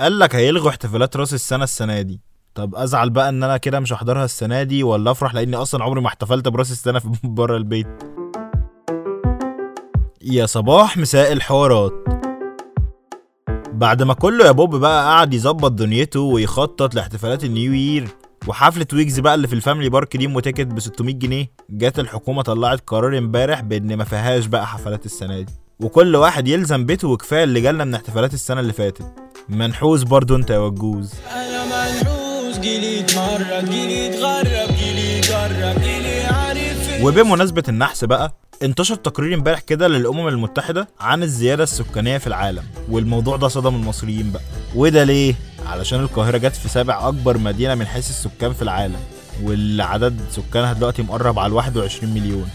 قال لك هيلغوا احتفالات راس السنة السنة دي. طب أزعل بقى إن أنا كده مش هحضرها السنة دي ولا أفرح لأني أصلا عمري ما احتفلت براس السنة في بره البيت. يا صباح مساء الحوارات. بعد ما كله يا بوب بقى قعد يظبط دنيته ويخطط لاحتفالات ال new year وحفلة ويجز بقى اللي في ال Family Park دي و ticket ب 600 جنيه جت الحكومة طلعت قرار امبارح بإن ما فيهاش بقى حفلات السنة دي. وكل واحد يلزم بيته وكفاية اللي جالنا من احتفالات السنة اللي فاتت. منحوس برضو انت يا وجوز. أنا منحوس جيلي اتمرد جيلي اتغرب جيلي جرب جيلي عارف وبمناسبة النحس بقى انتشر تقرير امبارح كده للأمم المتحدة عن الزيادة السكانية في العالم والموضوع ده صدم المصريين بقى. وده ليه؟ علشان القاهرة جت في سابع أكبر مدينة من حيث السكان في العالم واللي عدد سكانها دلوقتي مقرب على 21 مليون.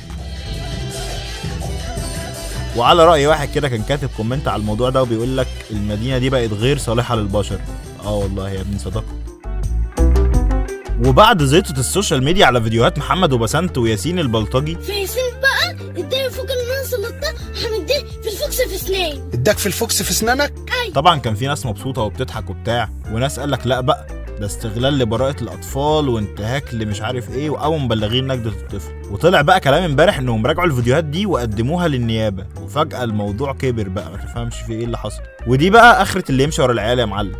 وعلى رأي واحد كده كان كاتب comment على الموضوع ده وبيقول لك المدينة دي بقت غير صالحة للبشر. آه والله يا ابني صدقت وبعد زيطة ال social media على فيديوهات محمد وبسنت وياسين البلطجي. فياسين بقى؟ اداني فوق اللي أنا سلطته هنديه في الفوكس في سنين اداك في الفوكس في اسنانك؟ طبعا كان في ناس مبسوطة وبتضحك وبتاع. وناس قال لك لا بقى. ده استغلال لبراءة الأطفال وانتهاك لمش عارف إيه وقاموا مبلغين نجدة الطفل. وطلع بقى كلام امبارح إنهم راجعوا الفيديوهات دي وقدموها للنيابة. وفجأة الموضوع كبر بقى ما تفهمش في إيه اللي حصل. ودي بقى آخرة اللي يمشي ورا العيال يا معلم.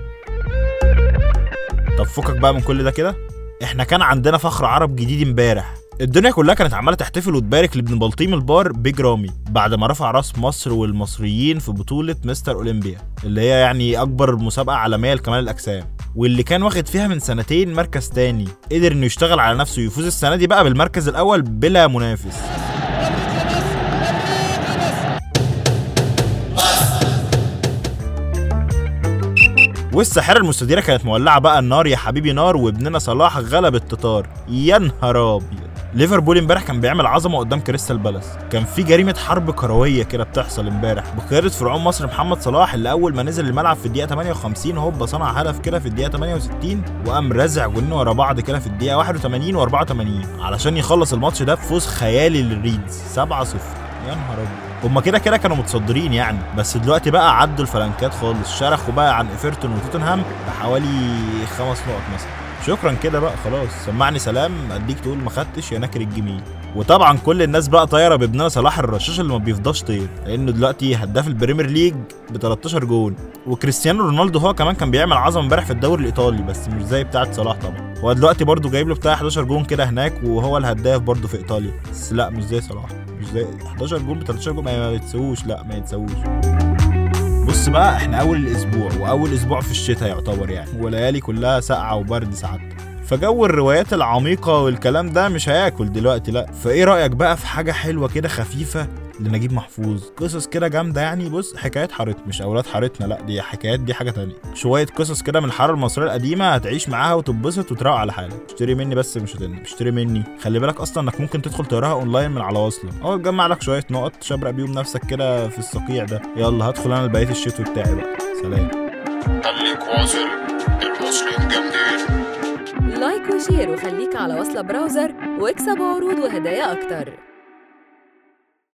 طب فكك بقى من كل ده كده. إحنا كان عندنا فخر عرب جديد امبارح. الدنيا كلها كانت عمالة تحتفل وتبارك لابن بلطيم البار بيج رامي بعد ما رفع راس مصر والمصريين في بطولة مستر أولمبيا اللي هي يعني أكبر مسابقة عالمية لكمال الأجسام. واللي كان واخد فيها من سنتين مركز تاني. قدر إنه يشتغل على نفسه ويفوز السنة دي بقى بالمركز الأول بلا منافس. والساحرة المستديرة كانت مولعة بقى النار يا حبيبي نار وابننا صلاح غلب التتار. يا نهار أبيض. ليفربول امبارح كان بيعمل عظمة قدام كريستال بالاس. كان في جريمة حرب كروية كده بتحصل امبارح. بقيادة فرعون مصر محمد صلاح اللي أول ما نزل الملعب في الدقيقة 58 هوبا صنع هدف كده في الدقيقة 68 وقام رازع جولين ورا بعض كده في الدقيقة 81 و84 علشان يخلص الماتش ده بفوز خيالي للريدز 7-0 يا نهار أبيض. هما كده كده كانوا متصدرين يعني بس دلوقتي بقى عدوا الفلنكات خالص. شرخوا بقى عن إيفرتون وتوتنهام بحوالي خمس نقط مثلا. شكرا كده بقى خلاص. سمعني سلام أديك تقول ما خدتش يا ناكر الجميل. وطبعا كل الناس بقى طايرة بابننا صلاح الرشاش اللي ما بيفضاش طير لأنه دلوقتي هداف البريمير ليج ب 13 جول وكريستيانو رونالدو هو كمان كان بيعمل عظمة امبارح في الدوري الإيطالي بس مش زي بتاعة صلاح طبعا. هو دلوقتي برضه جايب له بتاع 11 جول كده هناك وهو الهداف برضه في إيطاليا. بس لا مش زي صلاح. مش زي 11 جول ب 13 جول ما يتسووش. لا ما يتسووش. بص بقى إحنا أول الأسبوع وأول أسبوع في الشتاء يعتبر يعني وليالي كلها ساقعة وبرد ساعات. فجو الروايات العميقة والكلام ده مش هياكل دلوقتي لأ. فإيه رأيك بقى في حاجة حلوة كده خفيفة لنجيب محفوظ. قصص كده جامدة يعني. بص حكايات حارتنا مش أولاد حارتنا لأ دي حكايات دي حاجة تانية. شوية قصص كده من الحارة المصرية القديمة هتعيش معاها وتتبسط وتروق على حالك. اشتري مني بس مش هتندم اشتري مني. خلي بالك أصلا إنك ممكن تدخل تقراها أونلاين من على وصلة. أو تجمع لك شوية نقط تشبرق بيهم نفسك كده في الصقيع ده. يلا هدخل أنا لبقية الشتوي بتاعي بقى. سلام. خليك واصل. المصريين جامدين. like و share وخليك على وصلة براوزر واكسب عروض وهدايا أكتر.